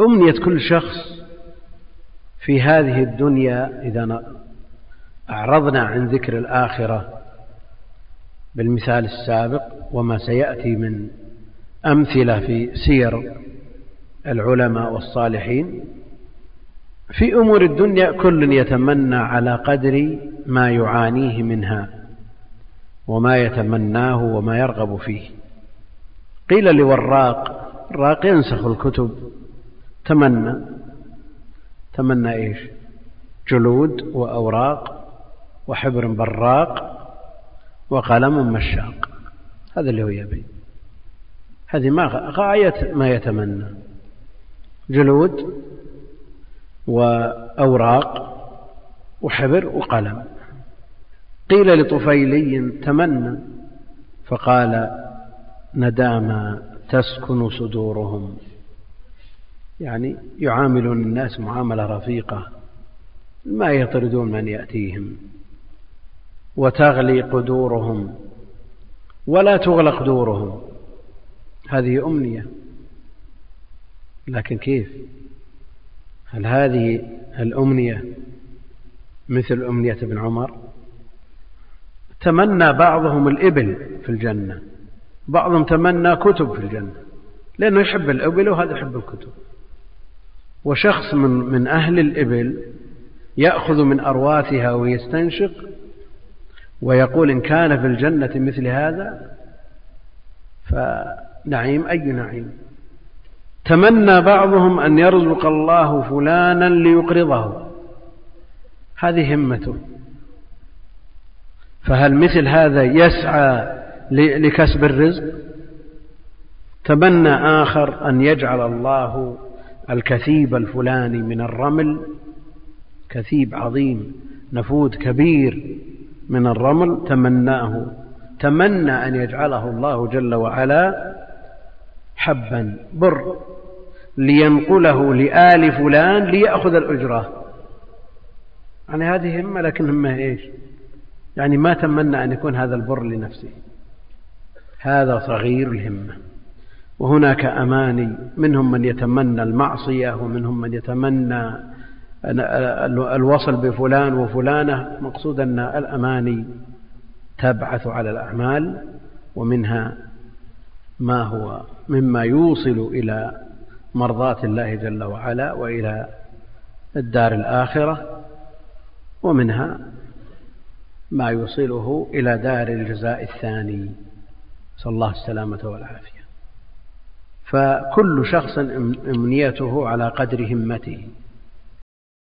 أمنية كل شخص في هذه الدنيا إذا أعرضنا عن ذكر الآخرة بالمثال السابق وما سيأتي من أمثلة في سير العلماء والصالحين. في أمور الدنيا كل يتمنى على قدر ما يعانيه منها وما يتمناه وما يرغب فيه. قيل لوراق الراق ينسخ الكتب. تمنى. تمنى إيش؟ جلود وأوراق وحبر براق وقلم مشاق. هذا اللي هو يبي. هذه ما غاية ما يتمنى. جلود وأوراق وحبر وقلم. قيل لطفيلي تمنى فقال ندامى تسكن صدورهم. يعني يعاملون الناس معاملة رفيقة ما يطردون من يأتيهم وتغلي قدورهم ولا تغلق دورهم. هذه أمنية. لكن كيف؟ هل هذه الأمنية مثل أمنية ابن عمر؟ تمنى بعضهم الإبل في الجنة بعضهم تمنى كتب في الجنة لأنه يحب الإبل وهذا يحب الكتب. وشخص من, من أهل الإبل يأخذ من أرواثها ويستنشق ويقول إن كان في الجنة مثل هذا فنعيم أي نعيم؟ تمنى بعضهم أن يرزق الله فلانا ليقرضه. هذه همته. فهل مثل هذا يسعى لكسب الرزق؟ تمنى آخر أن يجعل الله الكثيب الفلاني من الرمل كثيب عظيم نفود كبير من الرمل تمناه تمنى أن يجعله الله جل وعلا حبا بر لينقله لآل فلان ليأخذ الأجرة. يعني هذه همة لكن همة إيش؟ يعني ما تمنى أن يكون هذا البر لنفسه. هذا صغير الهمة. وهناك أماني منهم من يتمنى المعصية ومنهم من يتمنى الوصل بفلان وفلانة مقصود أن الأماني تبعث على الأعمال ومنها ما هو مما يوصل إلى مرضاة الله جل وعلا وإلى الدار الآخرة ومنها ما يوصله إلى دار الجزاء الثاني. نسأل الله السلامة والعافية. فكل شخص أمنيته على قدر همته.